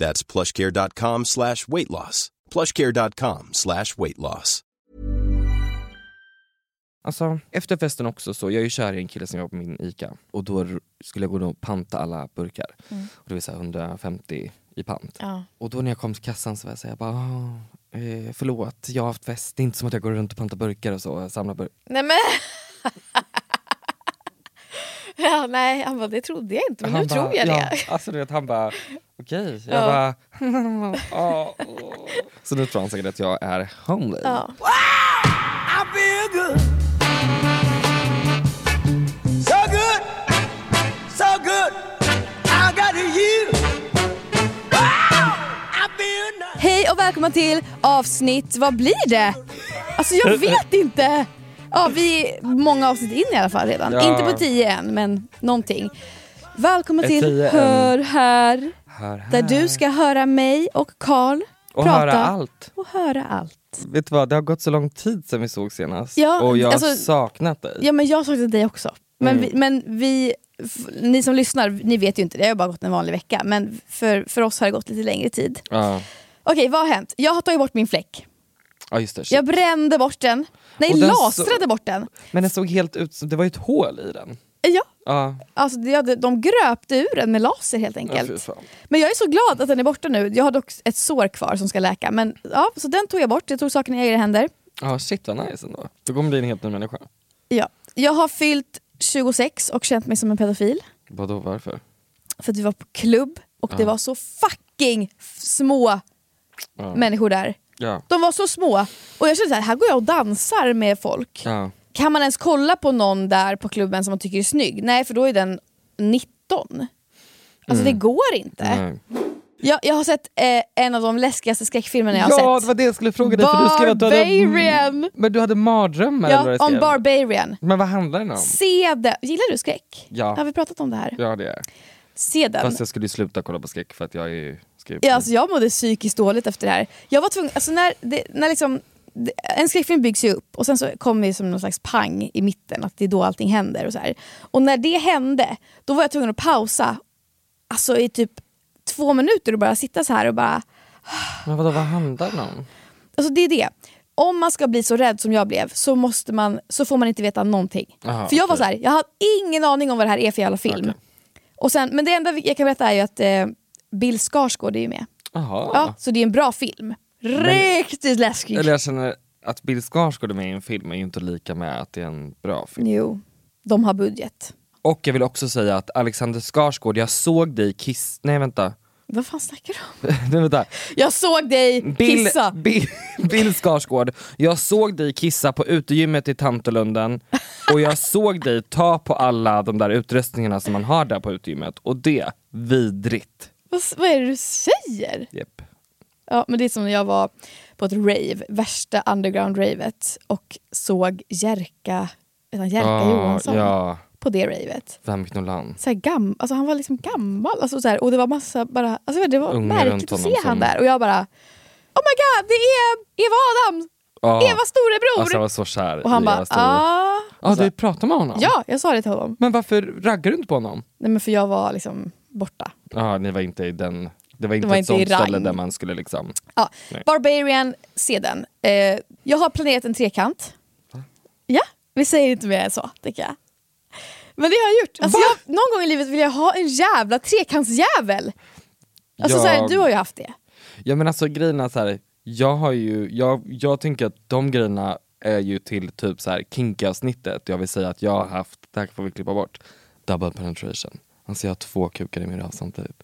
That's plushcare.com slash weight loss. plushcare.com slash weight loss. Alltså, efter festen också så, jag är ju kär i en kille som jobbar på min ICA och då skulle jag gå och panta alla burkar. Och det var så här 150 i pant. Ja. Och då när jag kom till kassan så var jag så här, jag bara, "Ah, eh, förlåt, jag har haft fest, det är inte som att jag går runt och pantar burkar och så, och samlar burkar. Nej men... ja, nej, han bara, det trodde jag inte men nu Han tror jag ja, det. Alltså du vet, han bara, okej. Jag Ja. bara, "Ja, åh." Så nu tror han säkert att jag är homely. Ja. Hej och välkomna till avsnitt, vad blir det? Alltså jag vet inte. Ja, vi är många avsnitt in i alla fall redan. Ja. Inte på tio än, men någonting. Välkommen till tio? Hör här. Hör här. Där du ska höra mig och Karl och prata. höra allt. Och höra allt. Vet du vad, det har gått så lång tid sedan vi såg senast. Ja, och jag har alltså- saknat dig. Ja men jag saknade dig också. Men, Mm. vi, men vi, ni som lyssnar, ni vet ju inte, det har bara gått en vanlig vecka. Men för, för oss har det gått lite längre tid. Ja, Okej, vad har hänt? Jag har tagit bort min fläck. ja just det. Jag brände bort den. Nej, den lastrade så- bort den. Men den såg helt ut som, det var ju ett hål i den. Ja, Ja, alltså de, de gröpte ur den med laser helt ja enkelt. fan. men jag är så glad att den är borta nu. Jag har dock ett sår kvar som ska läka. Men ja, så den tog jag bort. Jag tog saken i egna händer. Ja shit vad nice ändå. Du kommer bli en helt ny människa. Ja. Jag har fyllt 26 och känt mig som en pedofil. Vadå varför? För att vi var på klubb och det Ja. var så fucking små Ja. människor där. Ja. De var så små. Och jag kände så här, här går jag och dansar med folk. Ja. Kan man ens kolla på någon där på klubben som man tycker är snygg? Nej, för då är den 19. Alltså det går inte. Nej. Jag, jag har sett eh, en av de läskigaste skräckfilmerna jag har Ja sett. det var det jag skulle fråga dig för du skrev att du hade, Barbarian! men du hade mardrömmar Ja, om. Barbarian. Men vad handlar den om? Se den. Gillar du skräck? Ja. Har vi pratat om det här? Ja det är Se den. Fast jag skulle sluta kolla på skräck för att jag är Ja, alltså jag mådde psykiskt dåligt efter det här. Jag var tvungen, alltså när, det, när liksom, det, en skräckfilm byggs ju upp och sen så kommer det som någon slags pang i mitten, att det är då allting händer. Och, så här. och när det hände, då var jag tvungen att pausa alltså i typ två minuter och bara sitta så här och bara... Men vadå, vad handlar den om? Alltså det är det. Om man ska bli så rädd som jag blev så, måste man, så får man inte veta någonting. Aha, för jag var okej. så här, jag hade ingen aning om vad det här är för jävla film. Okej. Och sen, men det enda jag kan berätta är ju att eh, Bill Skarsgård är ju med. Jaha. Ja, så det är en bra film. Riktigt läskig. Eller jag känner att Bill Skarsgård är med i en film är ju inte lika med att det är en bra film. Jo, de har budget. Och jag vill också säga att Alexander Skarsgård, jag såg dig kiss... Nej vänta. Vad fan snackar du om? Nej, vänta. Jag såg dig Bill, kissa. Bill, Bill Skarsgård, jag såg dig kissa på utegymmet i Tantolunden och jag såg dig ta på alla de där utrustningarna som man har där på utegymmet och det, vidrigt. Vad, vad är det du säger? Yep. Ja, men det är som när jag var på ett rave, värsta underground-ravet och såg Jerka, Jerka Johansson ja, på det ravet. vem knullar han? Så här gam, alltså han var liksom gammal alltså så här, och det var massa bara, alltså det var Unga märkligt att se honom han som- där och jag bara oh my god, det är Eva Adams! Ja. Evas storebror! Alltså jag var så kär och han bara, Eva ah. Ja, du pratar med honom? Ja, jag sa det till honom. Men varför raggar du inte på honom? Nej men för jag var liksom borta. Ja, ni var inte i den... Det var inte var ett inte sånt ställe där man skulle liksom... Ja. Nej. Barbarian, se den. Eh, jag har planerat en trekant. Ja, vi säger inte mer än så, tycker jag. Men det har jag gjort. Alltså Va? jag, någon gång i livet vill jag ha en jävla trekantsjävel. Alltså Jag- så här, du har ju haft det. Ja men alltså grejen är så här, jag har ju, jag, jag tänker att de grejerna är ju till typ så här kinky avsnittet. Jag vill säga att jag har haft, det här får vi klippa bort, double penetration. Alltså jag har två kukar i min röv samtidigt.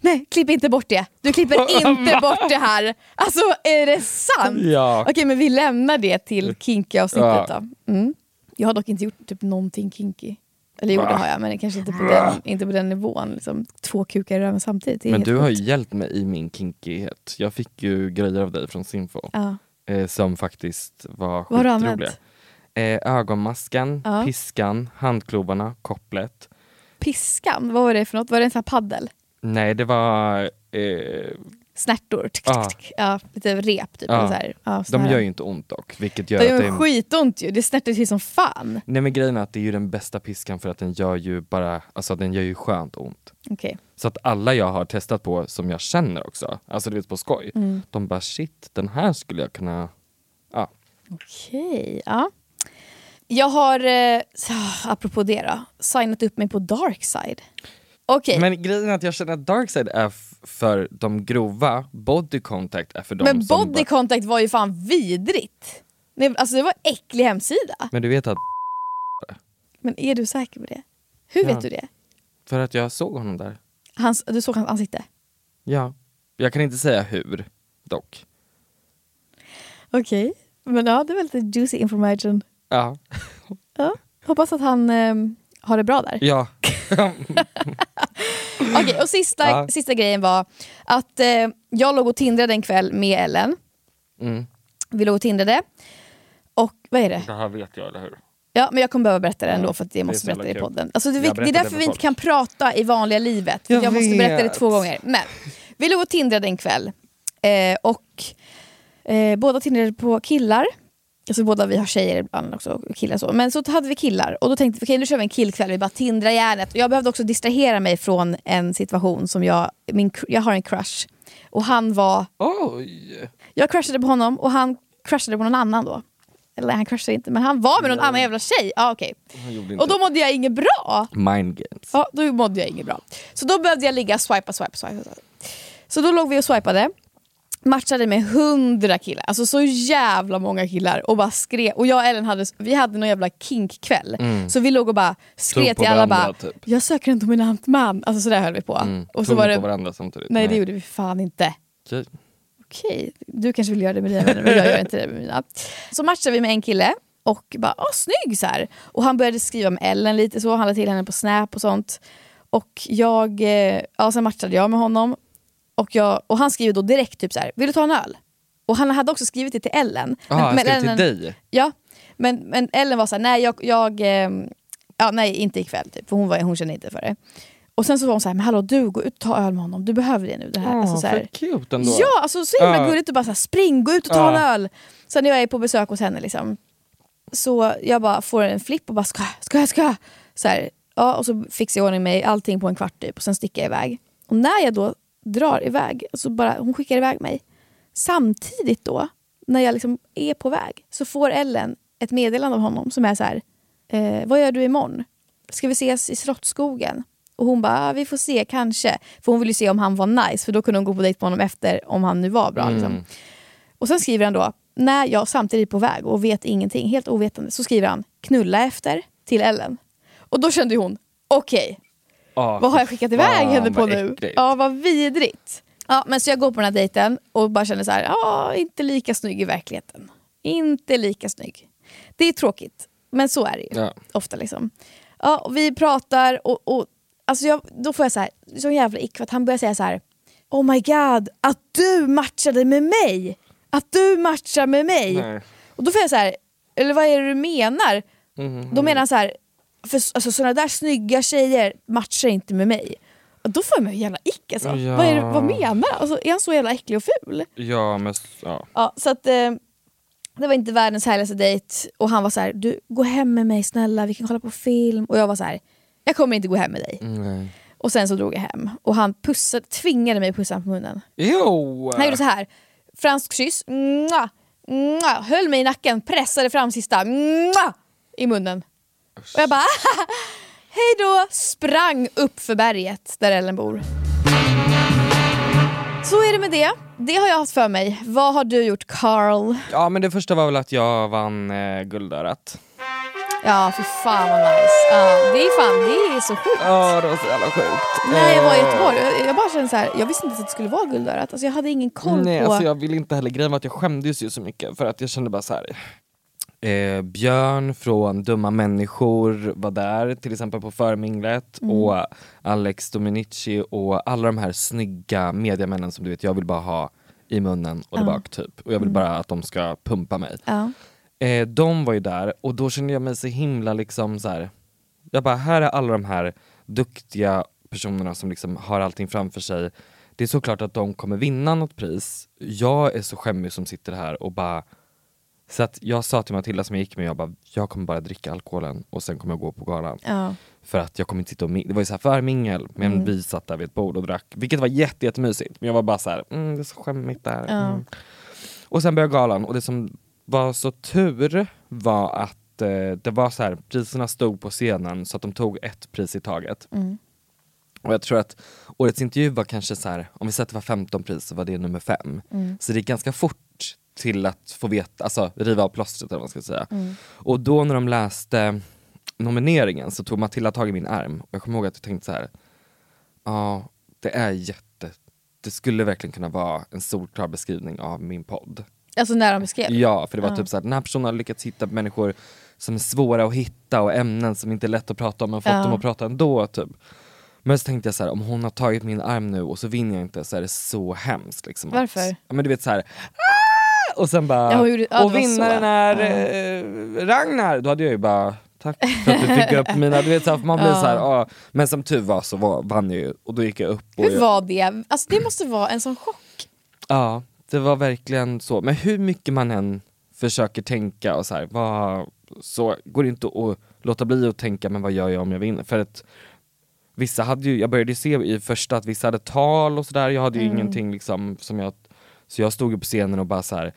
Nej, klipp inte bort det. Du klipper inte bort det här. Alltså är det sant? Ja. Okej men vi lämnar det till kinky avsnittet Ja. då. Mm. Jag har dock inte gjort typ någonting kinky. Eller jo det har jag men kanske inte på den, inte på den nivån. Liksom, två kukar i röven samtidigt. Men du har ju hjälpt mig i min kinkighet. Jag fick ju grejer av dig från Sinfo Ja. eh, som faktiskt var Vad har du skitroliga. använt? Eh, ögonmasken, Ja. piskan, handklovarna, kopplet. Piskan, vad var det för något? Var det en sån här paddel? Nej det var, eh, Snärtor? Tick, tick, tick. Ja, lite rep typ. Eller Så här. Ja, sån de här. gör ju inte ont dock. Vilket gör att gör det är skitont ju, det snärtar till som fan. Nej men grejen är att det är ju den bästa piskan för att den gör ju bara, alltså den gör ju skönt ont. Okej. Så att alla jag har testat på som jag känner också, alltså du vet på skoj, Mm. de bara shit den här skulle jag kunna, ja. Okej, ja. Jag har, eh, apropå det då, signat upp mig på Darkside. Okej, men, Men grejen är att jag känner att Darkside är för de grova, body contact är för de som Body Contact var ju fan vidrigt. Nej, alltså det var en äcklig hemsida. Men du vet att, Men är du säker på det? Hur Ja. vet du det? för att jag såg honom där. Hans, du såg hans ansikte? Ja. Jag kan inte säga hur, dock. Okej, men ja det var lite juicy information. Ja. Ja. Hoppas att han eh, har det bra där. Ja. Okej, och sista, Ja. sista grejen var att eh, jag låg och tindrade en kväll med Ellen. Mm. Vi låg och tindrade. Och vad är det? Det här vet jag, eller hur? Ja, men jag kommer behöva berätta det ändå Ja, för att det jag måste berätta det i podden. Alltså, det, Jag det är därför vi inte kan prata i vanliga livet. För Jag jag, måste berätta det två gånger. Men vi låg och tindrade en kväll. Eh, och eh, båda tindrade på killar. Alltså båda vi har tjejer ibland också, och killar så. Men så hade vi killar och då tänkte vi okej nu kör vi en killkväll, vi bara tindrar järnet. Och jag behövde också distrahera mig från en situation som jag, min, jag har en crush. Och han var, Oj! jag crushade på honom och han crushade på någon annan då. Eller han crushade inte men han var med någon annan jävla tjej. Ja, gjorde inte Och då mådde jag inget bra. mind games. Ja, då mådde jag inget bra. Så då behövde jag ligga swipa, swipa, swipa. Så då låg vi och swipade. Matchade med hundra killar, alltså så jävla många killar och bara skrev. Och jag och Ellen hade, vi hade någon jävla kinkkväll. Så vi låg och bara skrev till alla bara, typ. jag söker en dominant man. Alltså sådär höll vi på. Mm. Och så Tog var ni på det, varandra samtidigt? nej det gjorde vi fan inte. Okej. Okej, du kanske vill göra det med dina vänner men jag gör inte det med mina. Så matchade vi med en kille och bara åh snygg så här. Och han började skriva med Ellen lite så, han lade till henne på Snap och sånt. Och jag, eh, ja sen matchade jag med honom. Och, jag, och han skriver då direkt typ så här, vill du ta en öl? Och han hade också skrivit det till Ellen. Ah, han skrev Ellen, till dig? Ja, men, men Ellen var så här, nej jag, jag ehm, ja, nej inte ikväll typ, för hon, var, hon kände inte för det. Och sen så var hon så här, men hallå du, gå ut och ta öl med honom, du behöver det nu. Det här. Åh, alltså, så här, cute ändå. Ja, alltså så himla Ja. gulligt och bara så här, spring, gå ut och ta en Ja. öl. Sen när jag är på besök hos henne liksom, så jag bara får en flipp och bara ska, ska, ska. Så här, ja, och så fixar jag i ordning mig, allting på en kvart typ och sen sticker jag iväg. Och när jag då drar iväg, alltså bara, hon skickar iväg mig. Samtidigt då, när jag liksom är på väg, så får Ellen ett meddelande av honom som är så här, eh, vad gör du imorgon? Ska vi ses i Slottsskogen? Och hon bara, ah, vi får se, kanske. För hon ville ju se om han var nice, för då kunde hon gå på dejt med honom efter om han nu var bra. Liksom. Och sen skriver han då, när jag samtidigt är på väg och vet ingenting, helt ovetande, så skriver han knulla efter till Ellen. Och då kände hon, okej, Ah, vad har jag skickat iväg fan, henne på nu? äckligt. Ja, vad vidrigt. Ja, men så jag går på den här dejten och bara känner så här, ja, inte lika snygg i verkligheten. Inte lika snygg. Det är tråkigt, men så är det ju Ja. ofta. liksom. Ja, och vi pratar och, och alltså jag, då får jag så här, så jävla ick för att han börjar säga så här, oh my god, att du matchade med mig! Att du matchar med mig! Nej. Och då får jag så här, eller vad är det du menar? Mhm. Då menar han så här, för alltså, sådana där snygga tjejer matchar inte med mig. Då får jag mig en jävla ick alltså. Ja. Vad, är det, vad menar alltså, Är han så jävla äcklig och ful? Ja men ja. Ja, så att, eh, det var inte världens härligaste dejt och han var så här, du gå hem med mig snälla, vi kan kolla på film. Och jag var så här, jag kommer inte gå hem med dig. Nej. Och sen så drog jag hem och han pussade, tvingade mig att pussa honom på munnen. Jo! Han gjorde så här. fransk kyss, mwah, mwah, höll mig i nacken, pressade fram sista mwah, i munnen. Och jag bara hej då, sprang upp för berget där Ellen bor. Så är det med det. Det har jag haft för mig. Vad har du gjort Carl? Ja men det första var väl att jag vann eh, Guldörat. Ja, för fan vad nice. Ja, det är fan, det är så sjukt. Ja det var så jävla sjukt. När jag var i Eh, Göteborg, jag, jag bara kände så här, jag visste inte att det skulle vara Guldörat. Alltså jag hade ingen koll Nej, på... alltså jag vill inte heller, grejen var att jag skämdes ju så mycket för att jag kände bara så här. Eh, Björn från Dumma människor var där till exempel på förminglet Mm. och Alex Dominici och alla de här snygga mediamännen som du vet jag vill bara ha i munnen och där Ja. bak typ. Och jag vill Mm. bara att de ska pumpa mig. Ja. Eh, de var ju där och då kände jag mig så himla liksom så här. Jag bara, här är alla de här duktiga personerna som liksom har allting framför sig. Det är såklart att de kommer vinna något pris. Jag är så skämmig som sitter här och bara så att jag sa till Matilda som jag gick med, jag bara, jag kommer bara dricka alkoholen och sen kommer jag gå på galan. Ja. För att jag kommer inte sitta och min- det var ju så här förmingel, men Mm. vi satt där vid ett bord och drack. Vilket var jätte, jättemysigt. Men jag var bara så här, mm, det är så skämmigt där. Ja. Mm. Och sen började galan och det som var så tur var att eh, det var så här, priserna stod på scenen så att de tog ett pris i taget. Mm. Och jag tror att årets intervju var kanske så här, om vi säger att det var 15 pris så var det nummer fem. Mm. Så det gick ganska fort till att få veta, alltså riva av plåstret eller vad man ska säga. Mm. Och då när de läste nomineringen så tog Matilda tag i min arm och jag kommer ihåg att jag tänkte så här. ja det är jätte, det skulle verkligen kunna vara en solklar beskrivning av min podd. Alltså när de beskrev? Ja, för det var Ja. typ så här, den här personen har lyckats hitta människor som är svåra att hitta och ämnen som inte är lätt att prata om men fått Ja. dem att prata ändå. Typ. Men så tänkte jag så här, om hon har tagit min arm nu och så vinner jag inte så är det så hemskt. Liksom, att- Varför? Ja, men du vet så här, "Ah!" Och sen bara, Ja, gjorde- ja, och vinnaren är eh, Ragnar. Då hade jag ju bara, tack för att du fick upp mina, du vet så här, för man blir Ja. så här, "Ah." men som tur var så var, vann jag ju och då gick jag upp. Och Hur jag, var det? Alltså det måste vara en sån chock. Ja, det var verkligen så. Men hur mycket man än försöker tänka och så här, vad, så går det inte att låta bli att tänka, men vad gör jag om jag vinner? För att vissa hade ju, jag började se i första att vissa hade tal och sådär, jag hade ju Mm. ingenting liksom som jag, så jag stod ju på scenen och bara så här.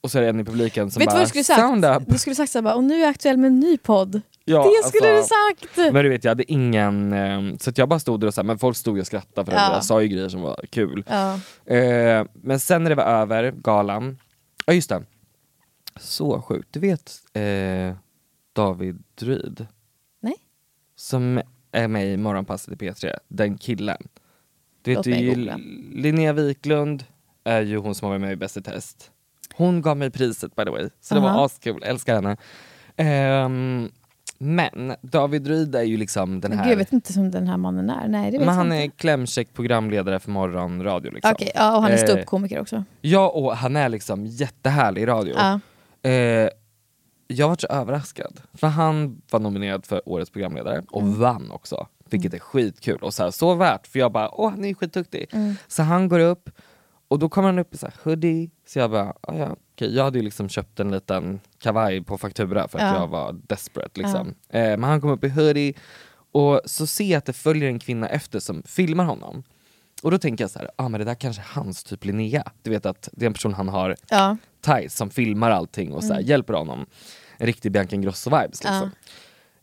och så är det en i publiken som Vet du bara vad du skulle sagt? sound up. Du skulle sagt såhär och nu är jag aktuell med en ny podd. Ja, det skulle alltså, du sagt! Men du vet jag hade ingen, eh, så att jag bara stod där och så här, men folk stod och skrattade för Ja. att jag sa ju grejer som var kul. Ja. Eh, men sen när det var över, galan, ja just det. Så sjukt, du vet eh, David Druid? Nej. Som är med i Morgonpasset i P3, den killen. Du vet Låt du, mig ju, googla. Linnea Wiklund är ju hon som har varit med i Bäst i test. Hon gav mig priset by the way, så det Aha. var askul, älskar henne. Ehm, men David Druid är ju liksom den här, gud, jag vet inte som den här mannen är. Nej, det vet men han inte. är klämkäck programledare för morgonradio. Liksom. Okej, ja, och han är Eh, ståuppkomiker också. Ja, och han är liksom jättehärlig i radio. Ja. Eh, jag var så överraskad, för han var nominerad för årets programledare och Mm. vann också. Vilket är skitkul och så, här, så värt, för jag bara åh han är skitduktig. Mm. Så han går upp och då kommer han upp i så här hoodie, så jag bara ah, ja, okej. Jag hade ju liksom köpt en liten kavaj på faktura för att Ja. jag var desperate liksom. Eh, men han kom upp i hoodie och så ser jag att det följer en kvinna efter som filmar honom. Och då tänker jag så här, ah, men det där kanske är hans typ Linnea. Du vet att det är en person han har Ja. Thais som filmar allting och så här, hjälper honom. En riktig Bianca Ingrosso-vibes liksom.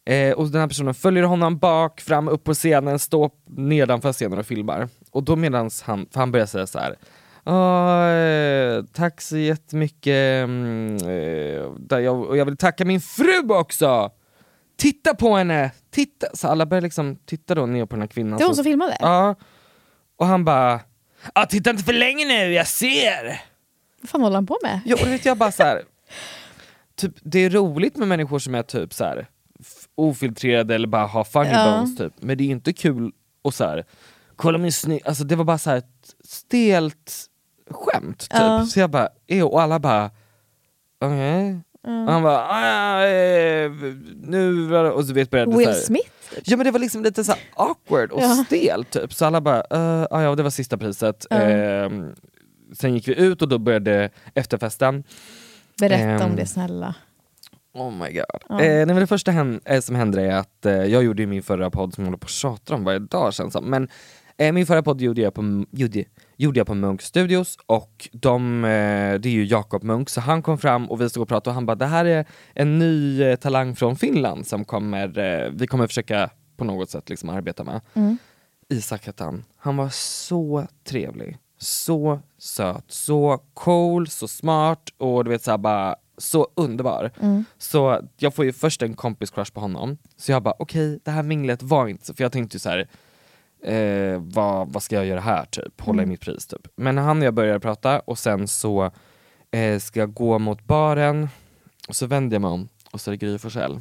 Eh, och den här personen följer honom bak, fram, upp på scenen, står nedanför scenen och filmar. Och då medans han, för han börjar säga så här. "Ah, eh, tack så jättemycket, mm, eh, jag, och jag vill tacka min fru också! Titta på henne! Titta! Så alla börjar liksom titta då ner på den här kvinnan. Det är hon som- filmade? Ja. Och han bara, ah, titta inte för länge nu, jag ser! Vad fan håller han på med? Jo, vet jag bara så här. Typ, det är roligt med människor som är typ så här ofiltrerade eller bara har funny Ja. bones typ. Men det är inte kul och så här. kolla min snygg, alltså det var bara så här stelt skämt typ. Ja. Så jag bara, "Ew", och alla bara, okej. Och han bara, "Ah, eh, nu, och så vet började det så Will här- Smith? Ja men det var liksom lite så awkward och Ja. stelt typ. Så alla bara, uh, ah, ja det var sista priset. Ja. Ehm, sen gick vi ut och då började efterfesten. Berätta om Ehm, det snälla. Oh my god. Ja. Eh, nej, men det första eh, som hände är att eh, jag gjorde min förra podd som jag håller på att tjata om varje dag känns som. Men eh, min förra podd gjorde jag på, gjorde, gjorde jag på Munk Studios och de, eh, det är ju Jakob Munk, så han kom fram och vi stod och pratade och han bara det här är en ny eh, talang från Finland som kommer, eh, vi kommer försöka på något sätt liksom arbeta med. Mm. Isak hette han. Han var så trevlig, så söt, så cool, så smart och du vet såhär bara så underbar. Mm. Så jag får ju först en kompis crush på honom, så jag bara okej, det här minglet var inte så, för jag tänkte ju så här. Eh, vad, vad ska jag göra här typ? Hålla i Mm. mitt pris typ. Men han och jag började prata och sen så eh, ska jag gå mot baren och så vänder jag mig om och så är det Gry Forssell.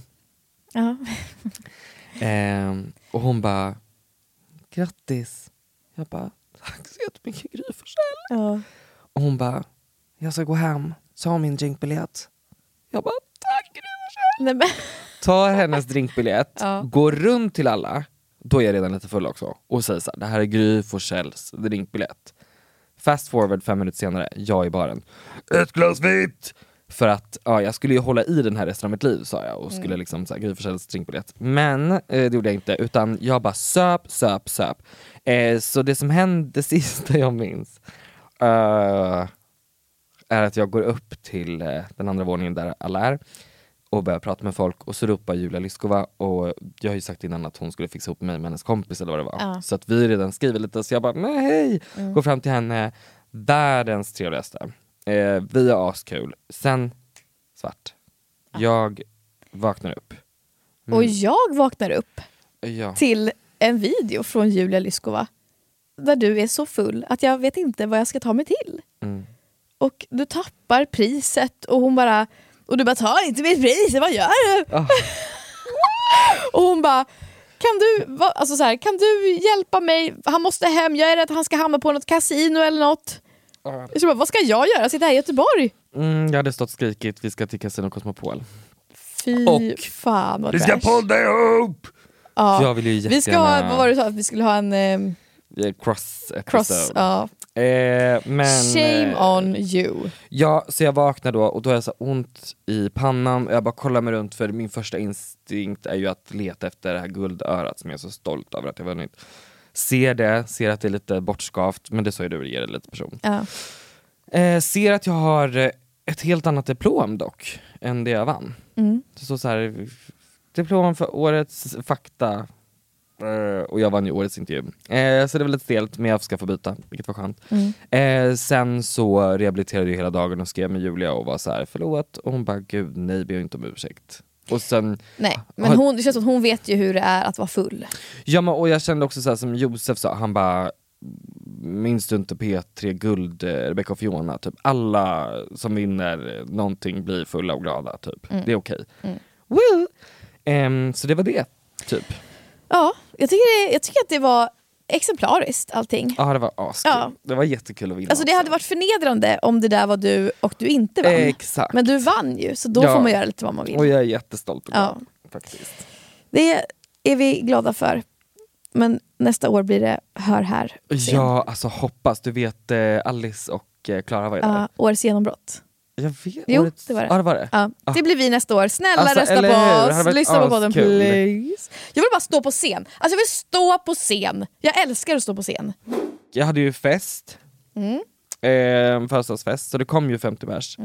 Ja. Ehm, och hon bara, grattis. Jag bara, tack så jättemycket Gry Forssell. Ja. Och hon bara, jag ska gå hem, ta min drinkbiljett. Jag bara, tack Gry Forssell. Ta hennes drinkbiljett, Ja. gå runt till alla, då är jag redan lite full också, och säger så här, det här är Gry Forssells drinkbiljett. Fast forward fem minuter senare, jag i baren. Ett glas vitt! För att ja, jag skulle ju hålla i den här resten av mitt liv sa jag och skulle liksom så här, Gry Forssells drinkbiljett. Men eh, det gjorde jag inte, utan jag bara söp, söp, söp. Eh, så det som hände, det sista jag minns, eh, är att jag går upp till eh, den andra våningen där alla är och börjar prata med folk och så ropar Julia Lyskova och jag har ju sagt innan att hon skulle fixa ihop mig med hennes kompis eller vad det var. Ja. Så att vi redan skriver lite så jag bara nej hej! Går fram till henne, världens trevligaste. Eh, vi har askul. Sen svart. Jag vaknar upp. Mm. och jag vaknar upp Ja. till en video från Julia Lyskova där du är så full att jag vet inte vad jag ska ta mig till. Mm. Och du tappar priset och hon bara och du bara ta inte mitt pris, vad gör du? Ah. och hon bara kan du, alltså så här, kan du hjälpa mig? Han måste hem, jag är rädd att han ska hamna på något kasino eller något. Ah. Så bara, vad ska jag göra? Sitta här i Göteborg? Mm, jag hade stått och skrikit vi ska till Casino Cosmopol. Fy Och- fan vad Vi ska podda ihop! Ja. Jag vill ju Vi ska ha, jättegärna- vad var det du sa, att vi skulle ha en Eh, Cross cross, episode. ja. Eh, men, Shame eh, on you. Ja, så jag vaknar då och då har jag så ont i pannan och jag bara kollar mig runt för min första instinkt är ju att leta efter det här guldörat som jag är så stolt över att jag vunnit. Ser det, ser att det är lite bortskavt, men det sa ju du, ger det lite person. Ja. Eh, ser att jag har eh, ett helt annat diplom dock, än det jag vann. Mm. Står så här, diplom för årets fakta, och jag vann ju årets intervju. Eh, så det var lite stelt, men jag ska få byta, vilket var skönt. Mm. Eh, sen så rehabiliterade jag hela dagen och skrev med Julia och var så här förlåt, och hon bara gud nej, be inte om ursäkt. Och sen, Nej, men hon, det känns som att hon vet ju hur det är att vara full. ja men, och jag kände också så här, som Josef sa, han bara Minns du inte P3 Guld, eh, Rebecca och Fiona? Typ alla som vinner någonting blir fulla och glada, typ. Det är okej. Mm. Woo! Ehm, så det var det, typ. Ja, jag tycker, det, jag tycker att det var exemplariskt allting. Ja det var askul. Ja. Det var jättekul att vinna Alltså det också. hade varit förnedrande om det där var du och du inte vann. Exakt. Men du vann ju, så då Ja. får man göra lite vad man vill. Och jag är jättestolt och Ja. faktiskt. Det är vi glada för. Men nästa år blir det Hör här. scen. Ja, alltså hoppas. Du vet eh, Alice och eh, Klara var ju där. Ja, årets genombrott. Jag vet. Jo, årets- det var det. Ja, det var det. Ja, Ah. det blir vi nästa år. Snälla Alltså, rösta på oss, lyssna på podden please. Jag vill bara stå på scen. Alltså jag vill stå på scen. Jag älskar att stå på scen. Jag hade ju fest, Mm. eh, födelsedagsfest, så det kom ju 50 pers.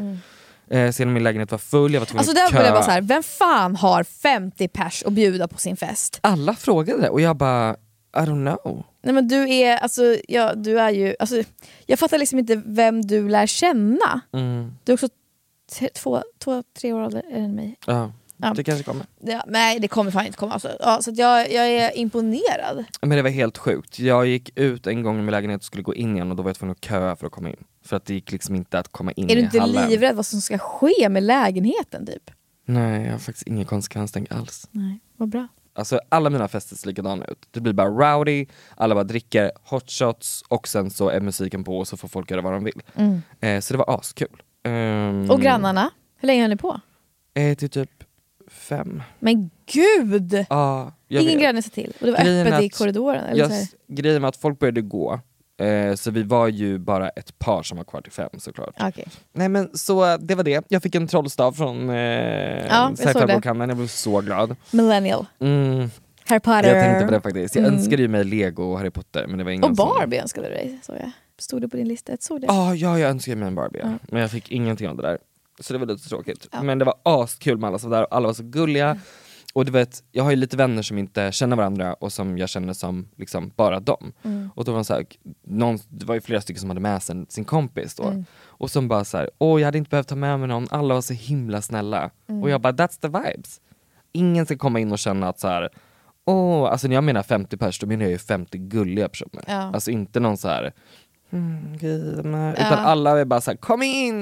Eh, sen min lägenhet var full, jag var tvungen Alltså att där kö. började jag bara så här, vem fan har 50 pers att bjuda på sin fest? Alla frågade och jag bara, I don't know. Nej men du är, alltså, ja, du är ju, alltså, jag fattar liksom inte vem du lär känna. Mm. Du är också två, två, tre år äldre än mig. Ja, Ja. det kanske kommer. Ja, nej det kommer fan inte komma. Alltså. Ja, så jag, jag är imponerad. Men det var helt sjukt. Jag gick ut en gång i min lägenhet och skulle gå in igen och då var jag tvungen att köa för att komma in. För att det gick liksom inte att komma in Är du i inte hallen. livrädd vad som ska ske med lägenheten typ? Nej, jag har faktiskt ingen konsekvenstänk alls. Nej, vad bra. Alltså alla mina fester ser likadana ut. Det blir bara rowdy, alla bara dricker hot shots och sen så är musiken på och så får folk göra vad de vill. Eh, så det var askul. Ehm, Och grannarna, hur länge höll ni på? Eh, till typ fem. Men gud! Jag Ingen granne sa till. Och det var Grejen öppet är i att korridoren. Eller Jag, så här. grejen var att folk började gå, eh, så vi var ju bara ett par som var kvar till fem såklart. Okej. Nej men så det var det, jag fick en trollstav från eh, jag såg sci-fi-bokhandeln, jag blev så glad. Millennial. Mm, Harry Potter. jag tänkte på det faktiskt, jag Mm. önskade ju mig lego och Harry Potter men det var ingen Och som... Barbie önskade du dig, såg jag. Stod det på din lista? Jag såg det. Ah, ja, jag önskade mig en Barbie, ja. Ja. men jag fick ingenting av det där. Så det var lite tråkigt. Ja. Men det var askul med alla som var där, och alla var så gulliga. Och du vet, jag har ju lite vänner som inte känner varandra och som jag känner som liksom bara dem. Mm. Och då var det så här, någon, det var ju flera stycken som hade med sig sin kompis då. Mm. Och som bara så här, åh jag hade inte behövt ta med mig någon, alla var så himla snälla. Mm. Och jag bara, that's the vibes. Ingen ska komma in och känna att så här, åh, alltså när jag menar 50 pers, då menar jag ju 50 gulliga personer. Ja. Alltså inte någon så här, mm, nej. Ja. utan alla är bara så här, kom in!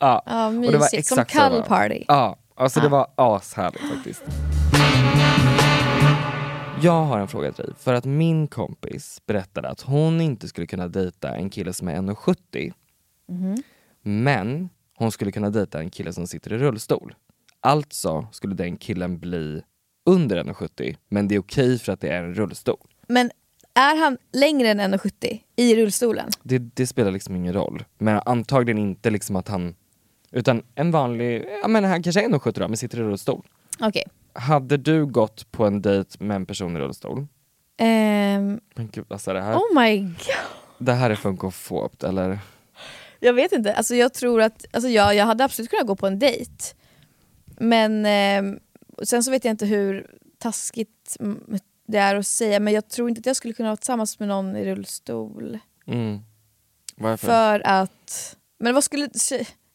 Ja. Ja, Och det var mysigt. Som exakt cuddle var. party. Ja, alltså det Ja. var ashärligt faktiskt. Jag har en fråga till dig, för att min kompis berättade att hon inte skulle kunna dejta en kille som är 1,70 Mhm. men hon skulle kunna dejta en kille som sitter i rullstol. Alltså skulle den killen bli under 1,70 men det är okej för att det är en rullstol. Men är han längre än 1,70 i rullstolen? Det, det spelar liksom ingen roll. Men antagligen inte liksom att han, utan en vanlig, ja men han kanske är 1,70 då men sitter i rullstol. Okej. Hade du gått på en dejt med en person i rullstol? Ehm, Men gud är det här? oh my god. Det här är funkofobt eller? Jag vet inte, alltså jag tror att, alltså jag, jag hade absolut kunnat gå på en dejt. Men ehm, sen så vet jag inte hur taskigt mm, det är att säga, men jag tror inte att jag skulle kunna vara tillsammans med någon i rullstol. Mm. Varför? För att, men vad skulle,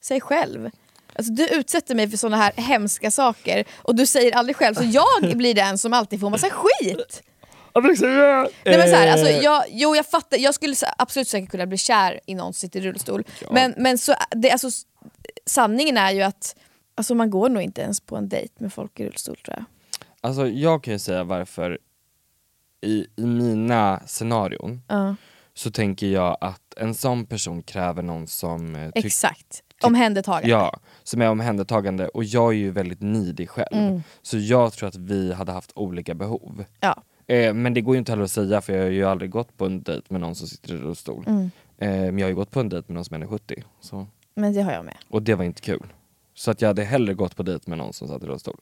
säg själv. Alltså du utsätter mig för såna här hemska saker och du säger aldrig själv, så jag blir den som alltid får massa skit. Nej, men så här, alltså, Eh, jag, jo jag fattar, jag skulle absolut säkert kunna bli kär i någon som sitter i rullstol. Ja. Men, men så, det, alltså, sanningen är ju att alltså, man går nog inte ens på en dejt med folk i rullstol tror jag. Alltså jag kan ju säga varför i, i mina scenarion Ja, så tänker jag att en sån person kräver någon som eh, exakt. Omhändertagande. Ja, som är omhändertagande och jag är ju väldigt nidig själv. Mm. Så jag tror att vi hade haft olika behov. Ja. Eh, men det går ju inte heller att säga för jag har ju aldrig gått på en dejt med någon som sitter i rullstol. Mm. Eh, men jag har ju gått på en dejt med någon som är 70 så. Men det har jag med. Och det var inte kul. Så att jag hade hellre gått på dejt med någon som satt i rullstol.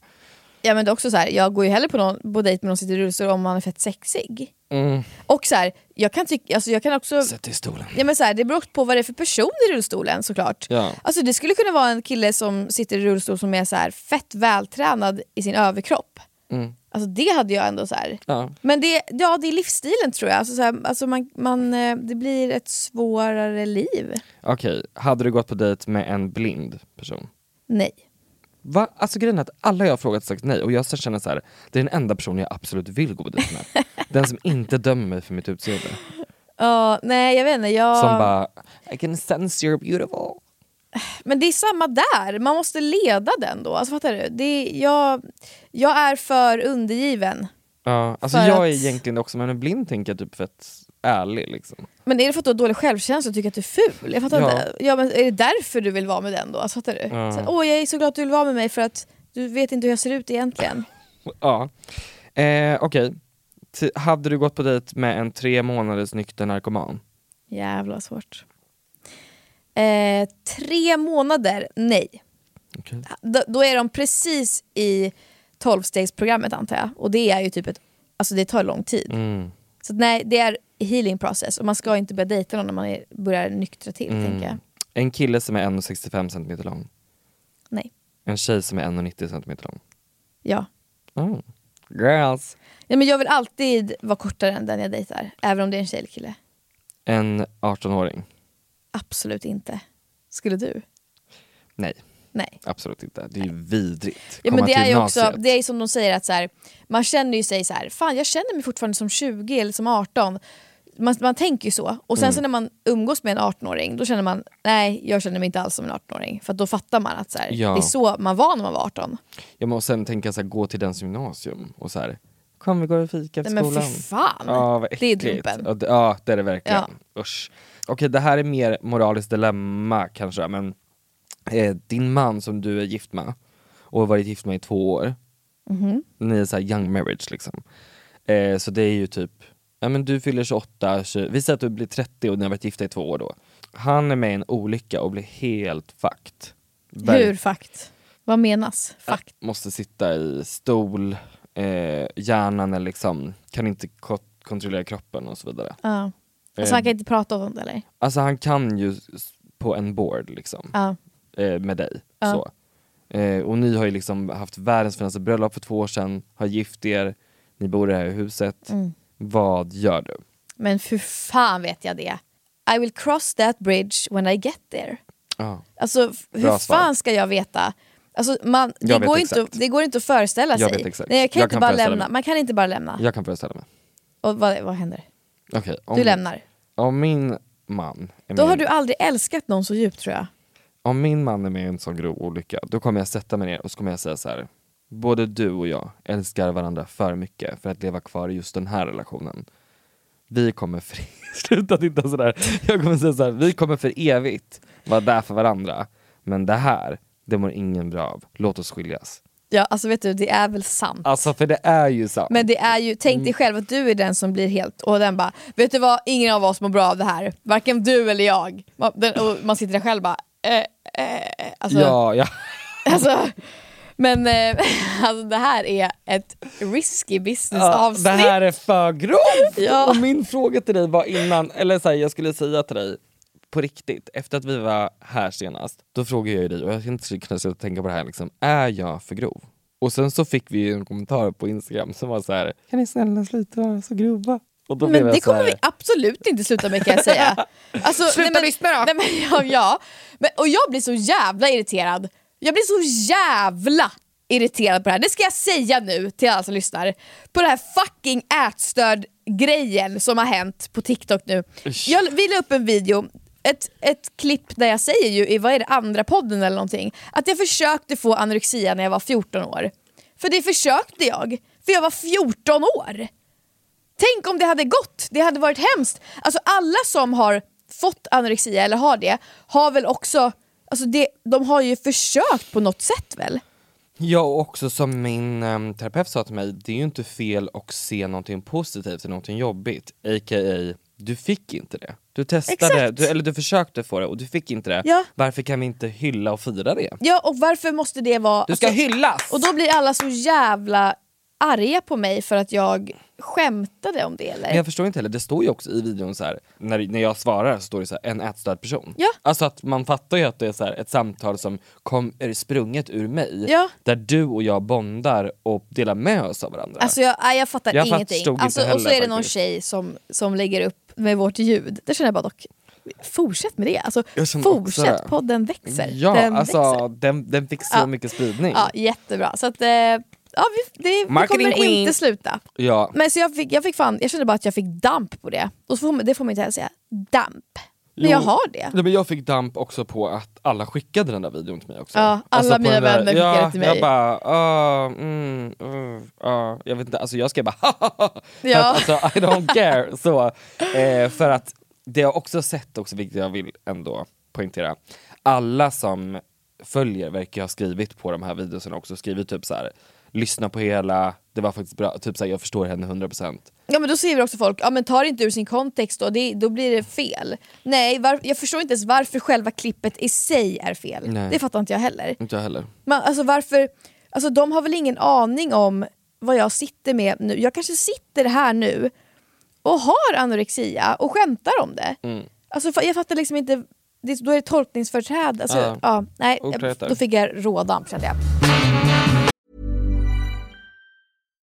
Ja, men det är också så här, jag går ju hellre på, någon, på dejt med någon som sitter i rullstol om man är fett sexig. Mm. Och så här, jag kan tycka, alltså jag kan också... Sätt dig i stolen. Ja, men så här, det beror på vad det är för person i rullstolen såklart. Ja. Alltså det skulle kunna vara en kille som sitter i rullstol som är så här fett vältränad i sin överkropp. Mm. Alltså det hade jag ändå så här. Ja. Men det, ja, det är livsstilen tror jag. Alltså, så här, alltså man, man, eh, det blir ett svårare liv. Okej, hade du gått på dejt med en blind person? Nej. Va? Alltså grejen är att alla jag har frågat har sagt nej och jag känner så här, det är den enda personen jag absolut vill gå på dejt med. den som inte dömer mig för mitt utseende. Ja, nej jag vet inte. Jag... Som bara, I can sense you're beautiful. Men det är samma där, man måste leda den då. Alltså, fattar du? Det är, jag, jag är för undergiven. Ja, alltså För jag att- är egentligen också, men en blind tänker jag typ fett ärlig liksom. Men är det för att du har dålig självkänsla och tycker att du är ful? Jag fattar Ja. inte. Ja, men är det därför du vill vara med den då? Alltså, fattar du? Ja. Så, Åh, jag är så glad att du vill vara med mig för att du vet inte hur jag ser ut egentligen. Ja. Eh, Okej, T- hade du gått på dejt med en tre månaders nykter narkoman? Jävla svårt. Eh, tre månader, nej. Okej. Då, då är de precis i tolvstegsprogrammet antar jag. Och det är ju typ ett, alltså det tar lång tid. Mm. Så nej, det är healing process och man ska inte börja dejta någon när man är, börjar nyktra till Mm. tänker jag. En kille som är 1,65 cm lång. Nej. En tjej som är 1,90 cm lång. Ja. Oh. Girls. Nej, men jag vill alltid vara kortare än den jag dejtar, även om det är en tjej eller kille. En 18-åring. Absolut inte. Skulle du? Nej, Nej. absolut inte. Det är ju vidrigt. Ja, Komma men det är ju också, det är som de säger att så här, man känner ju sig så här, fan jag känner mig fortfarande som 20 eller som 18. Man, man tänker ju så. Och sen Mm. så när man umgås med en 18-åring, då känner man, nej jag känner mig inte alls som en 18-åring. För då fattar man att så här, Ja. det är så man var när man var 18. Jag måste sen tänka så här, gå till dens gymnasium och så här, kom vi går och fika efter Nej, men skolan. för fan. Ja, vad det är dumpen. Ja, det- Ja, är det verkligen. Usch. Okej, det här är mer moraliskt dilemma kanske, men eh, din man som du är gift med, och har varit gift med i två år. Mhm. Ni är så här young marriage liksom. Eh, så det är ju typ, ja men du fyller 28, 20, vi säger att du blir 30 och ni har varit gifta i två år då. Han är med i en olycka och blir helt fucked. Ver- Hur fakt? Vad menas? Fakt? Måste sitta i stol, eh, hjärnan är liksom, kan inte ko- kontrollera kroppen och så vidare. Ja. Alltså han kan inte prata om det eller? Alltså han kan ju på en board liksom, Ja. eh, med dig. Så. Eh, och ni har ju liksom haft världens finaste bröllop för två år sedan, har gift er, ni bor i det här huset. Mm. Vad gör du? Men för fan vet jag det. I will cross that bridge when I get there. Ja. Alltså hur Bra fan ska jag veta? Alltså, man, det, Jag vet går inte, exakt. det går inte att föreställa Jag sig. vet exakt. Nej, jag kan Jag inte kan bara lämna. mig. Man kan inte bara lämna. Jag kan föreställa mig. Och vad, vad händer? Okej, om, Du lämnar. om min man Då med, har du aldrig älskat någon så djupt tror jag. om min man är med i en sån grov olycka, då kommer jag sätta mig ner och så kommer jag säga så här. Både du och jag älskar varandra för mycket för att leva kvar i just den här relationen. Vi kommer för sluta titta sådär. Jag kommer säga så här, vi kommer för evigt vara där för varandra. Men det här, det mår ingen bra av. Låt oss skiljas. Ja, alltså vet du, det är väl sant. Alltså för det är ju sant. Men det är ju, tänk Mm. dig själv att du är den som blir helt, och den bara, vet du vad, ingen av oss mår bra av det här. Varken du eller jag. Man, den, och man sitter där själv bara, eh, eh, alltså, ja, ja. alltså, men eh, alltså, det här är ett risky business Ja, avsnitt. det här är för grovt! Ja. Och min fråga till dig var innan, eller så här, jag skulle säga till dig på riktigt, efter att vi var här senast, då frågade jag ju dig, och jag kan inte kunna sluta tänka på det här, liksom, är jag för grov? Och sen så fick vi en kommentar på Instagram som var så här: kan ni snälla sluta vara så grova? Och då blev Men det här, kommer vi absolut inte sluta med kan jag säga. Alltså, Sluta men, lyssna då! Nej, men, ja, ja. Men, och jag blir så jävla irriterad. Jag blir så jävla irriterad på det här. Det ska jag säga nu till alla som lyssnar. På det här fucking ätstörd grejen som har hänt på TikTok nu. Jag vi la upp en video ett, ett klipp där jag säger ju i vad är det, andra podden eller någonting att jag försökte få anorexia när jag var 14 år. För det försökte jag, för jag var 14 år. Tänk om det hade gått, det hade varit hemskt. Alltså alla som har fått anorexia eller har det, har väl också, alltså det, de har ju försökt på något sätt väl? Ja och också som min um, terapeut sa till mig, det är ju inte fel att se någonting positivt i någonting jobbigt. A.k.a. du fick inte det. Du testade, du, eller du försökte få det och du fick inte det. Ja. Varför kan vi inte hylla och fira det? Ja och varför måste det vara... Du ska alltså, hyllas! och då blir alla så jävla arga på mig för att jag skämtade om det eller? Men jag förstår inte heller, det står ju också i videon så här, när, när jag svarar så står det så här, en ätstörd person. Ja. Alltså att man fattar ju att det är så här, ett samtal som kom, är sprunget ur mig, Ja. där du och jag bondar och delar med oss av varandra. Alltså jag, nej, jag fattar Jag ingenting. inte Alltså, och så heller är det någon faktiskt. tjej som, som lägger upp med vårt ljud. Där känner jag bara dock, fortsätt med det. Alltså, också fortsätt, det. podden växer. ja, den alltså växer. den, den fick så Ja. mycket spridning. Ja, jättebra. Så att, eh, ja, vi, det, vi kommer queen. inte sluta. Ja. Men så jag, fick, jag, fick fan, jag kände bara att jag fick damp på det. Och så får det får man inte heller säga. Damp. Men Jo. jag har det. Nej, men jag fick damp också på att alla skickade den där videon till mig också. Ja, alla på mina där- vänner skickade ja, till mig. Jag bara, ah, mm, uh, ah. jag vet inte, alltså jag skrev bara Ja. att, alltså, I don't care. Så, eh, för att det jag också sett, också, vilket jag vill ändå poängtera, alla som följer verkar ha skrivit på de här videorna också, skrivit typ så här lyssna på hela, det var faktiskt bra, typ så här, jag förstår henne 100%. Ja men då skriver också folk, ja men ta det inte ur sin kontext då, det, då blir det fel. Nej, var, jag förstår inte ens varför själva klippet i sig är fel. Nej. Det fattar inte jag heller. Inte jag heller. Men alltså varför, alltså de har väl ingen aning om vad jag sitter med nu. Jag kanske sitter här nu och har anorexia och skämtar om det. Mm. Alltså jag fattar liksom inte, det, då är det tolkningsföreträde. Alltså, Ja. ja. nej, då fick jag rådamp kände jag.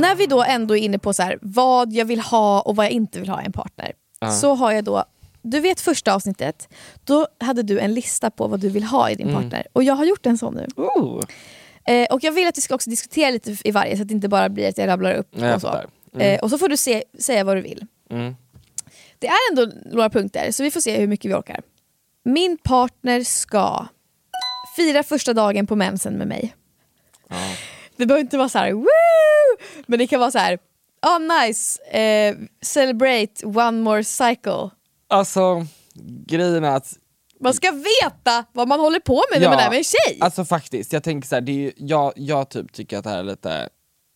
När vi då ändå är inne på så här, vad jag vill ha och vad jag inte vill ha i en partner. Så har jag då, du vet första avsnittet, då hade du en lista på vad du vill ha i din partner. Och jag har gjort en sån nu. Oh, Eh, och jag vill att vi ska också diskutera lite i varje så att det inte bara blir att jag rabblar upp. Ja, jag och, så. fattar. Eh, och så får du se, säga vad du vill. Mm. Det är ändå några punkter så vi får se hur mycket vi orkar. Min partner ska fira första dagen på mensen med mig. Det behöver inte vara så här, woo! Men det kan vara så här, oh nice, eh, celebrate one more cycle. Alltså, grejen är att Man ska veta vad man håller på med när man är med en tjej. Alltså faktiskt, jag tänker så här, det är ju, jag, jag typ tycker att det här är lite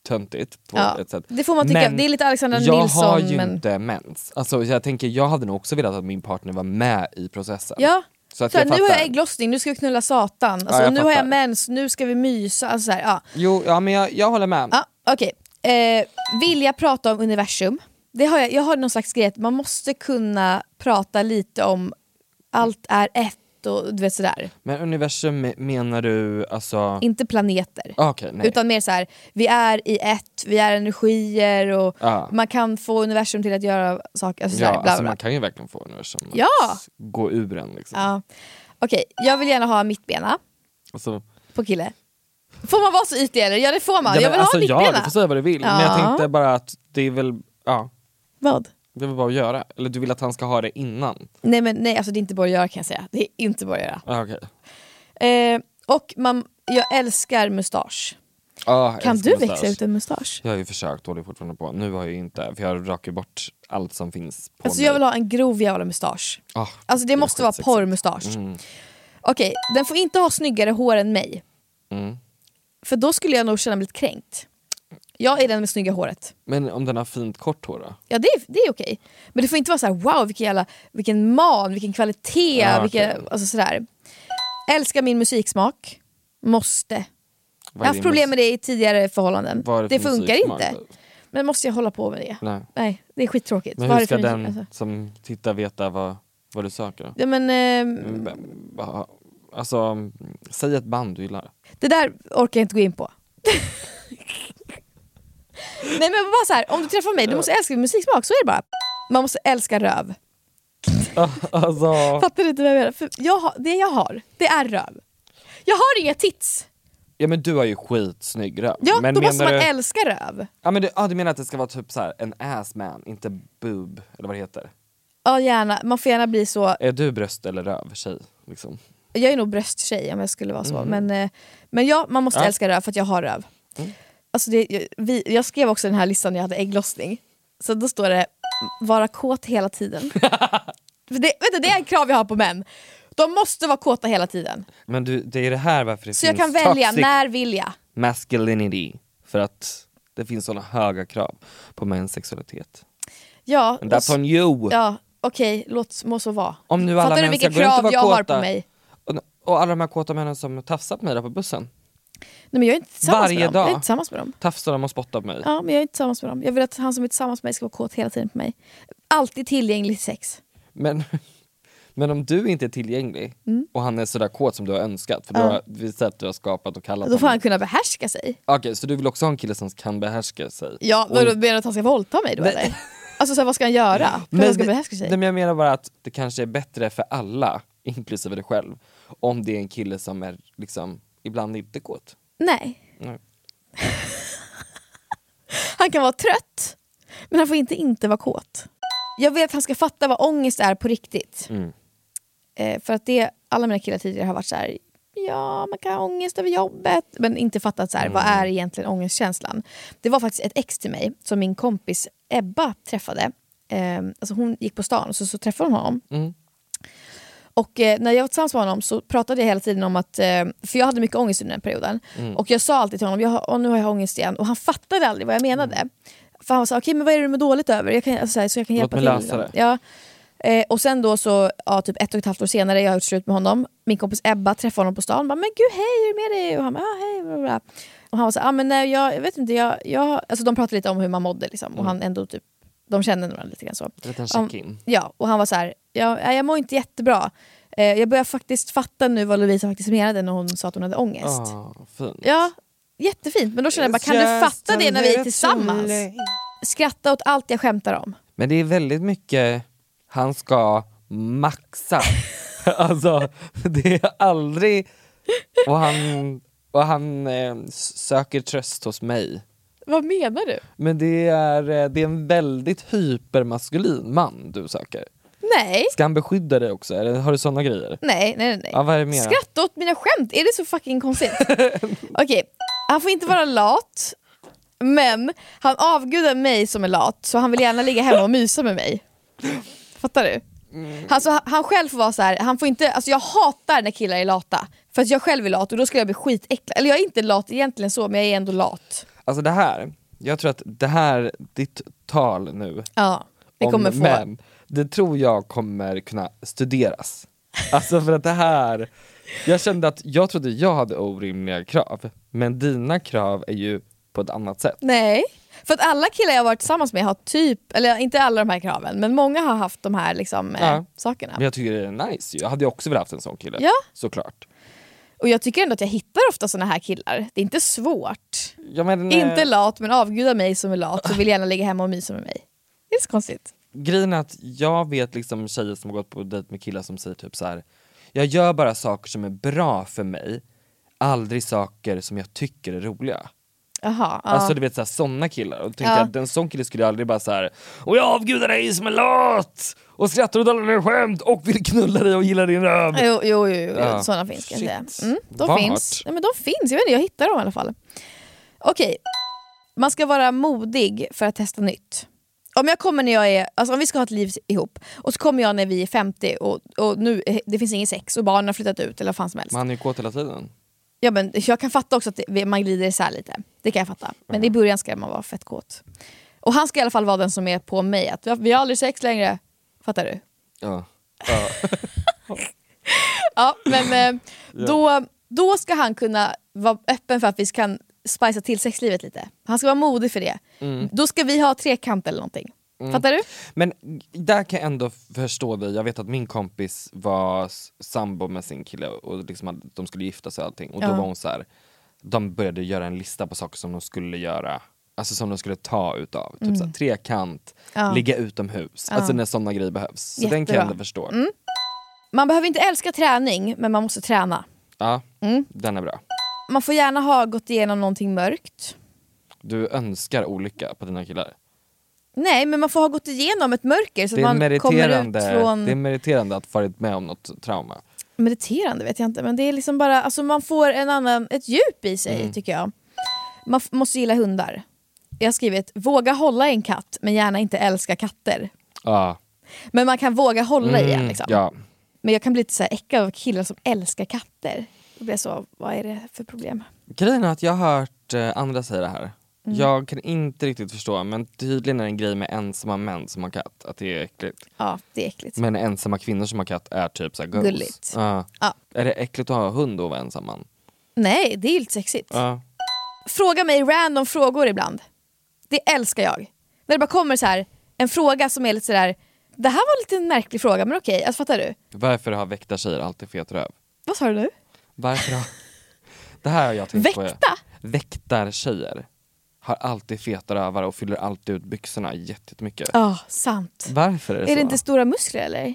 töntigt på Ja, ett sätt. det får man tycka. Men Det är lite Alexandra jag Nilsson, har ju men- inte mens. Alltså, jag tänker, jag hade nog också velat att min partner var med i processen. Ja. Så att Så här, jag nu har jag fattar. ägglossning, nu ska vi knulla satan. Alltså, jag nu har jag fattar. mens, nu ska vi mysa. Alltså, så här, ja. Jo, ja men jag, jag håller med. Ja, okej. Eh, vill jag prata om universum? Det har jag, jag har någon slags grej att man måste kunna prata lite om allt är ett och du vet sådär. Men universum me- menar du alltså... Inte planeter. Okej, nej. Utan mer så här, vi är i ett, vi är energier och Ja. man kan få universum till att göra saker. Alltså, så ja, bla, alltså bla. man kan ju verkligen få universum att Ja! gå ur en liksom. Ja. Okej, jag vill gärna ha mittbena Alltså, på kille. Får man vara så ytlig eller? Ja det får man. ja, jag vill alltså, ha ja, mittbena. du får säga vad du vill. Men jag Ja. tänkte bara att det är väl, ja, Vad? det är väl bara att göra. Eller du vill att han ska ha det innan? Nej men nej, alltså det är inte bara att göra kan jag säga. Det är inte bara att göra. Ah, okej. Eh, och man, jag älskar mustasch. Ah, Kan du mustasch. växa ut en mustasch? Jag har ju försökt, håller fortfarande på. Nu har jag ju inte, för jag rakar bort allt som finns på Alltså mig. jag vill ha en grov jävla mustasch. Ah, Alltså det är måste vara porrmustasch. Mm. Okej, den får inte ha snyggare hår än mig. Mm. För då skulle jag nog känna mig lite kränkt. Jag är den med snygga håret. Men om den har fint kort hår då? Ja det är, det är okej. Men det får inte vara så här: wow vilken, jävla, vilken man, vilken kvalitet, Ja, vilken, okej. alltså sådär. Älskar min musiksmak. Måste. Jag har haft problem med det i tidigare förhållanden. är Det för funkar inte. då? Men måste jag hålla på med det? Nej. Nej, det är skittråkigt. Men hur för ska musik- den alltså? som tittar veta vad, vad du söker? Ja, men, va- Alltså, säg ett band du gillar. Det där orkar jag inte gå in på. Nej men bara så här, om du träffar mig, du måste älska min musiksmak, så är det bara. Man måste älska röv. alltså, Fattar du inte vad jag menar? För jag har, det jag har, det är röv. Jag har inga tits. ja men du har ju skitsnygg röv. Ja, men då måste man du, älska röv. Ja men du, ah, du menar att det ska vara typ så här en ass man, inte boob, eller vad det heter? Ja gärna, man får gärna bli så. Är du bröst eller röv tjej? Liksom? Jag är nog brösttjej om jag skulle vara så. Men, eh, men ja, man måste Ja. älska röv för att jag har röv. Alltså det, jag, vi, jag skrev också den här listan när jag hade ägglossning. Så då står det vara kåt hela tiden. För det, vet du, det är en krav jag har på män. De måste vara kåta hela tiden. Men du, det är det här varför det Så jag finns kan välja, när vill jag? masculinity. För att det finns såna höga krav på mäns sexualitet. Ja, And that's on you! ja okej, låt må så vara. Om nu alla Fattar du män vilka runt och krav jag har kåta. på mig? Och, alla de här kåta männen som tafsar på mig där på bussen. Nej, men jag är inte tillsammans Varje med dem. dag. Jag är inte tillsammans med dem. Tafsar de och spottar på mig. Ja, men jag är inte tillsammans med dem. Jag vill att han som är tillsammans med mig ska vara kåt hela tiden på mig. Alltid tillgänglig till sex. Men, men om du inte är tillgänglig och han är sådär kåt som du har önskat, för du Mm. Ja. har visat att du har skapat och kallat Då får honom. han kunna behärska sig. Okej, så du vill också ha en kille som kan behärska sig? Ja, Och- vadå, menar du att han ska våldta mig då Nej. eller? Alltså så här, vad ska han göra för att han ska behärska sig? Nej, men jag menar bara att det kanske är bättre för alla, inklusive dig själv, om det är en kille som är liksom ibland inte kåt. Nej. Nej. Han kan vara trött, men han får inte inte vara kåt. Jag vill att han ska fatta vad ångest är på riktigt. Mm. Eh, för att det, alla mina killar tidigare har varit så här. ja man kan ha ångest över jobbet, men inte fattat så här, vad är egentligen ångestkänslan. Det var faktiskt ett ex till mig som min kompis Ebba träffade. Eh, alltså hon gick på stan och så, så träffade hon honom. Mm. Och eh, när jag var tillsammans med honom så pratade jag hela tiden om att, eh, för jag hade mycket ångest under den perioden. Mm. Och jag sa alltid till honom, jag nu har jag ångest igen. Och han fattade aldrig vad jag menade. Mm. För han var såhär, okej men vad är det du mår dåligt över? Jag kan, alltså, så, jag kan Låt hjälpa till. Ja. Eh, och sen då så, ja, typ ett och ett halvt år senare, jag har gjort slut med honom. Min kompis Ebba träffade honom på stan. Bara, men gud hej, hur är det med dig? Och han bara, ah, hej. Bla, bla. Och han var såhär, ah, men nej, jag, jag vet inte, jag, jag... Alltså, de pratade lite om hur man mådde liksom. Mm. och han ändå typ, de kände varandra lite grann så. En liten check-in. Ja, och han var så här, ja, nej, jag mår inte jättebra. Eh, jag börjar faktiskt fatta nu vad Lovisa faktiskt menade när hon sa att hon hade ångest. Ah, fint. Ja, jättefint. Men då kände jag bara, kan du fatta det när vi är tillsammans? Skratta åt allt jag skämtar om. Men det är väldigt mycket, han ska maxa. alltså det är aldrig, och han, och han eh, söker tröst hos mig. Vad menar du? Men det är, eh, det är en väldigt hypermaskulin man du söker. Nej, Ska han beskydda dig också? Eller har du såna grejer? nej, nej. nej. Ja, vad är det mer? Skratta åt mina skämt, är det så fucking konstigt? Okej, han får inte vara lat, men han avgudar mig som är lat så han vill gärna ligga hemma och mysa med mig. Fattar du? Alltså, han, han själv får vara så här, han får inte, alltså jag hatar när killar är lata. För att jag själv är lat och då skulle jag bli skitäcklad. Eller jag är inte lat egentligen så, men jag är ändå lat. Alltså det här, jag tror att det här, ditt tal nu Ja, det om kommer få... män, det tror jag kommer kunna studeras. Alltså för att det här, jag kände att jag trodde jag hade orimliga krav, men dina krav är ju på ett annat sätt. Nej, för att alla killar jag varit tillsammans med har typ, eller inte alla de här kraven, men många har haft de här liksom, eh, Ja. sakerna. Men jag tycker det är nice ju. jag hade ju också velat haft en sån kille. Ja. Såklart. Och jag tycker ändå att jag hittar ofta såna här killar. Det är inte svårt. Ja, men, eh, Inte lat, men avgudar mig som är lat och vill gärna ligga hemma och mysa med mig. Det är så konstigt. Grejen är att jag vet liksom tjejer som har gått på dejt med killar som säger typ så här. jag gör bara saker som är bra för mig, aldrig saker som jag tycker är roliga. Jaha, ja. Alltså du vet såhär, såna killar, och då tänker Ja. att en sån kille skulle aldrig bara så här. och jag avgudar dig som är lat! Och skrattar åt alla dina skämt och vill knulla dig och gillar din röv. Jo, jo, jo, jo. Ja. sådana finns kan jag säga. Mm, de Vart? finns. Nej, men de finns, jag vet inte, jag hittar dem i alla fall. Okej, man ska vara modig för att testa nytt. Om jag kommer när jag är, alltså om vi ska ha ett liv ihop och så kommer jag när vi är 50 och, och nu, det finns ingen sex och barnen har flyttat ut eller vad fan som helst. Man är ju kåt hela tiden. Ja, men jag kan fatta också att det, man glider isär lite. Det kan jag fatta. Men i början ska man vara fett kåt. Och han ska i alla fall vara den som är på mig. Att vi har- vi har aldrig sex längre. Fattar du? Ja. ja. Ja, men eh, då, då ska han kunna vara öppen för att vi kan spicea till sexlivet lite. Han ska vara modig för det. Då ska vi ha trekant eller någonting. Fattar du? Men där kan jag ändå förstå dig, jag vet att min kompis var sambo med sin kille och liksom de skulle gifta sig och allting och då Ja. var hon så här. de började göra en lista på saker som de skulle göra, alltså som de skulle ta utav. Typ så här, trekant, Mm. Ja. ligga utomhus, Ja. alltså när sådana grejer behövs. Så den kan jag Jättebra. ändå förstå. Mm. Man behöver inte älska träning, men man måste träna. Ja, Mm. den är bra. Man får gärna ha gått igenom någonting mörkt. Du önskar olycka på dina killar. Nej, men man får ha gått igenom ett mörker så Det att är, man kommer ut från... det är meriterande att varit med om något trauma. Mediterande vet jag inte, men det är liksom bara, alltså man får en annan, ett djup i sig Mm. tycker jag. Man måste gilla hundar. Jag har skrivit, våga hålla en katt men gärna inte älska katter. Ja. Men man kan våga hålla i en Mm, liksom. ja. Men jag kan bli lite så här äcklad av killar som älskar katter. Då blir jag så, vad är det för problem? Grejen är att jag har hört eh, andra säga det här. Mm. Jag kan inte riktigt förstå, men tydligen är det en grej med ensamma män som har katt, att det är äckligt. Ja, det är äckligt. Men ensamma kvinnor som har katt är typ såhär goals. Gulligt. Ja. Ja. Är det äckligt att ha hund och vara ensam man? Nej, det är ju lite sexigt. Ja. Fråga mig random frågor ibland. Det älskar jag. När det bara kommer så här en fråga som är lite sådär, det här var lite en märklig fråga men okej, alltså fattar du? Varför har väktartjejer alltid fet röv? Vad sa du nu? Varför har... Det här har jag tänkt på. Väkta? Väktartjejer har alltid feta rövar och fyller alltid ut byxorna jättemycket. Ja, sant. Varför är det Är så? det inte stora muskler eller?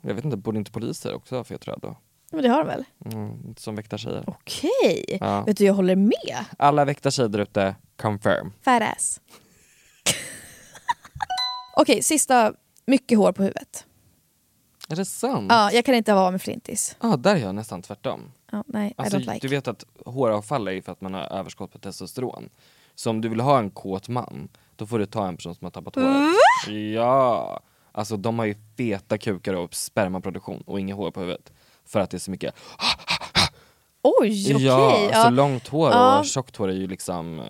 Jag vet inte, borde inte poliser också ha fet röv då? Men det har de väl? Mm, som väktartjejer. Okej. Ja. Vet du, jag håller med. Alla väktartjejer där ute, confirm. Fat ass. Okej, sista. Mycket hår på huvudet. Är det sant? Ja, jag kan inte vara med flintis. Ja, där är jag nästan tvärtom. Ja, nej, Alltså, like. Du vet att håravfall är ju för att man har överskott på testosteron. Så om du vill ha en kåt man, då får du ta en person som har tappat håret. Ja! Alltså de har ju feta kukar och spermaproduktion och inga hår på huvudet. För att det är så mycket Oj, okej. Ja, ja. så långt hår Ja. och tjockt hår är ju liksom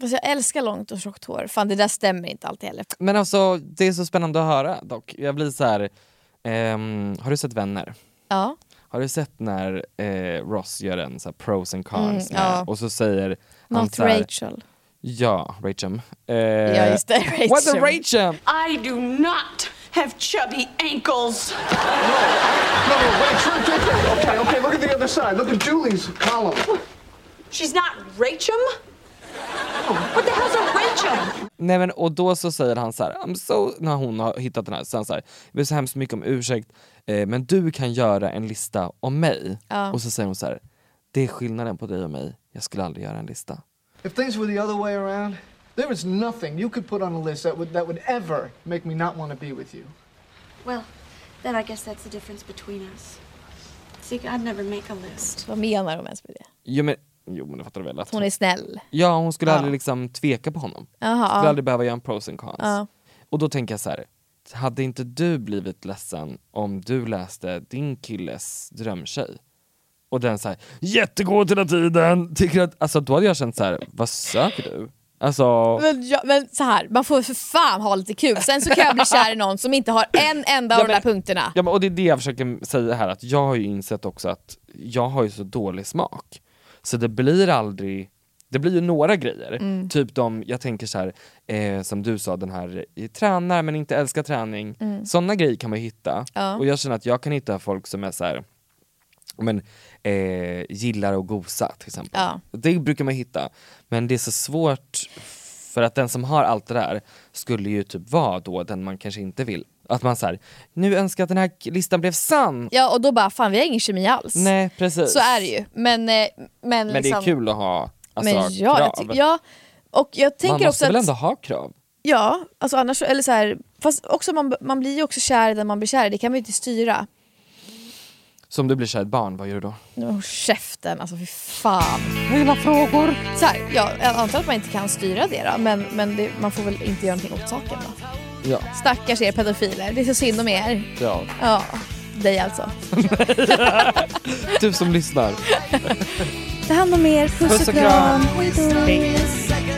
Fast jag älskar långt och tjockt hår. Fan det där stämmer inte alltid heller. Men alltså det är så spännande att höra dock. Jag blir så här. ehm, har du sett Vänner? Ja. Har du sett när eh, Ross gör en så här pros and cons Mm, ja. och så säger han Not så här, Rachel. Ja, Rachel. Eh, Ja just det, Rachel. What the Rachel? I do not have chubby ankles. No, Trent, Trent. Okay, okay, look at the other side. Look at Julie's column. She's not Rachel? What the hell's a Rachel? Nej men och då så säger han så här, I'm so, när hon har hittat den här, han så här, jag ber så hemskt mycket om ursäkt, eh, men du kan göra en lista om mig. Ja. Och så säger hon så här, det är skillnaden på dig och mig, jag skulle aldrig göra en lista. If things were the other way around, there is nothing you could put on a list that would that would ever make me not want to be with you. Well, then I guess that's the difference between us. See, I'd never make a list. Vad menar de ens med det? Jo men, jo men det fattar du väl? Att Hon är snäll. Ja, hon skulle Ja. aldrig liksom tveka på honom. Jaha, skulle ja. aldrig behöva göra en pros and cons. Ja. Och då tänker jag så här, hade inte du blivit ledsen om du läste din killes drömtjej? Och den så här, jättegod hela tiden, tycker att, alltså då hade jag känt så här, vad söker du? Alltså, Men, ja, men så här, man får för fan ha lite kul. Sen så kan jag bli kär i någon som inte har en enda av Ja, de där men- punkterna. ja, men, och det är det jag försöker säga här, att jag har ju insett också att jag har ju så dålig smak. Så det blir aldrig, det blir ju några grejer, Mm. typ de, jag tänker så här, eh, som du sa, den här eh, tränar men inte älskar träning. Mm. Sådana grejer kan man hitta. Ja. Och jag känner att jag kan hitta folk som är så här, men, eh, gillar att gosa till exempel. Ja. Det brukar man hitta. Men det är så svårt för att den som har allt det där skulle ju typ vara då den man kanske inte vill. Att man säger nu önskar jag att den här listan blev sann. Ja och då bara, fan vi har ingen kemi alls. Nej precis. Så är det ju. Men, eh, men, Men det liksom, är kul att ha alltså, men ja, krav. jag ja, och jag man tänker måste också väl att, ändå ha krav? ja, alltså annars, eller så här, fast också man, man blir ju också kär i den man blir kär i, det kan man ju inte styra. Så om du blir kär i ett barn, vad gör du då? Oh, käften, alltså fy fan. Mina frågor! Så här, ja, jag antar att man inte kan styra det då, men, men det, man får väl inte göra någonting åt saken då. Ja. Stackars er pedofiler, det är så synd om er. ja. Ja, dig alltså. Du som lyssnar. Ta hand om er, puss, Puss och kram. Hejdå.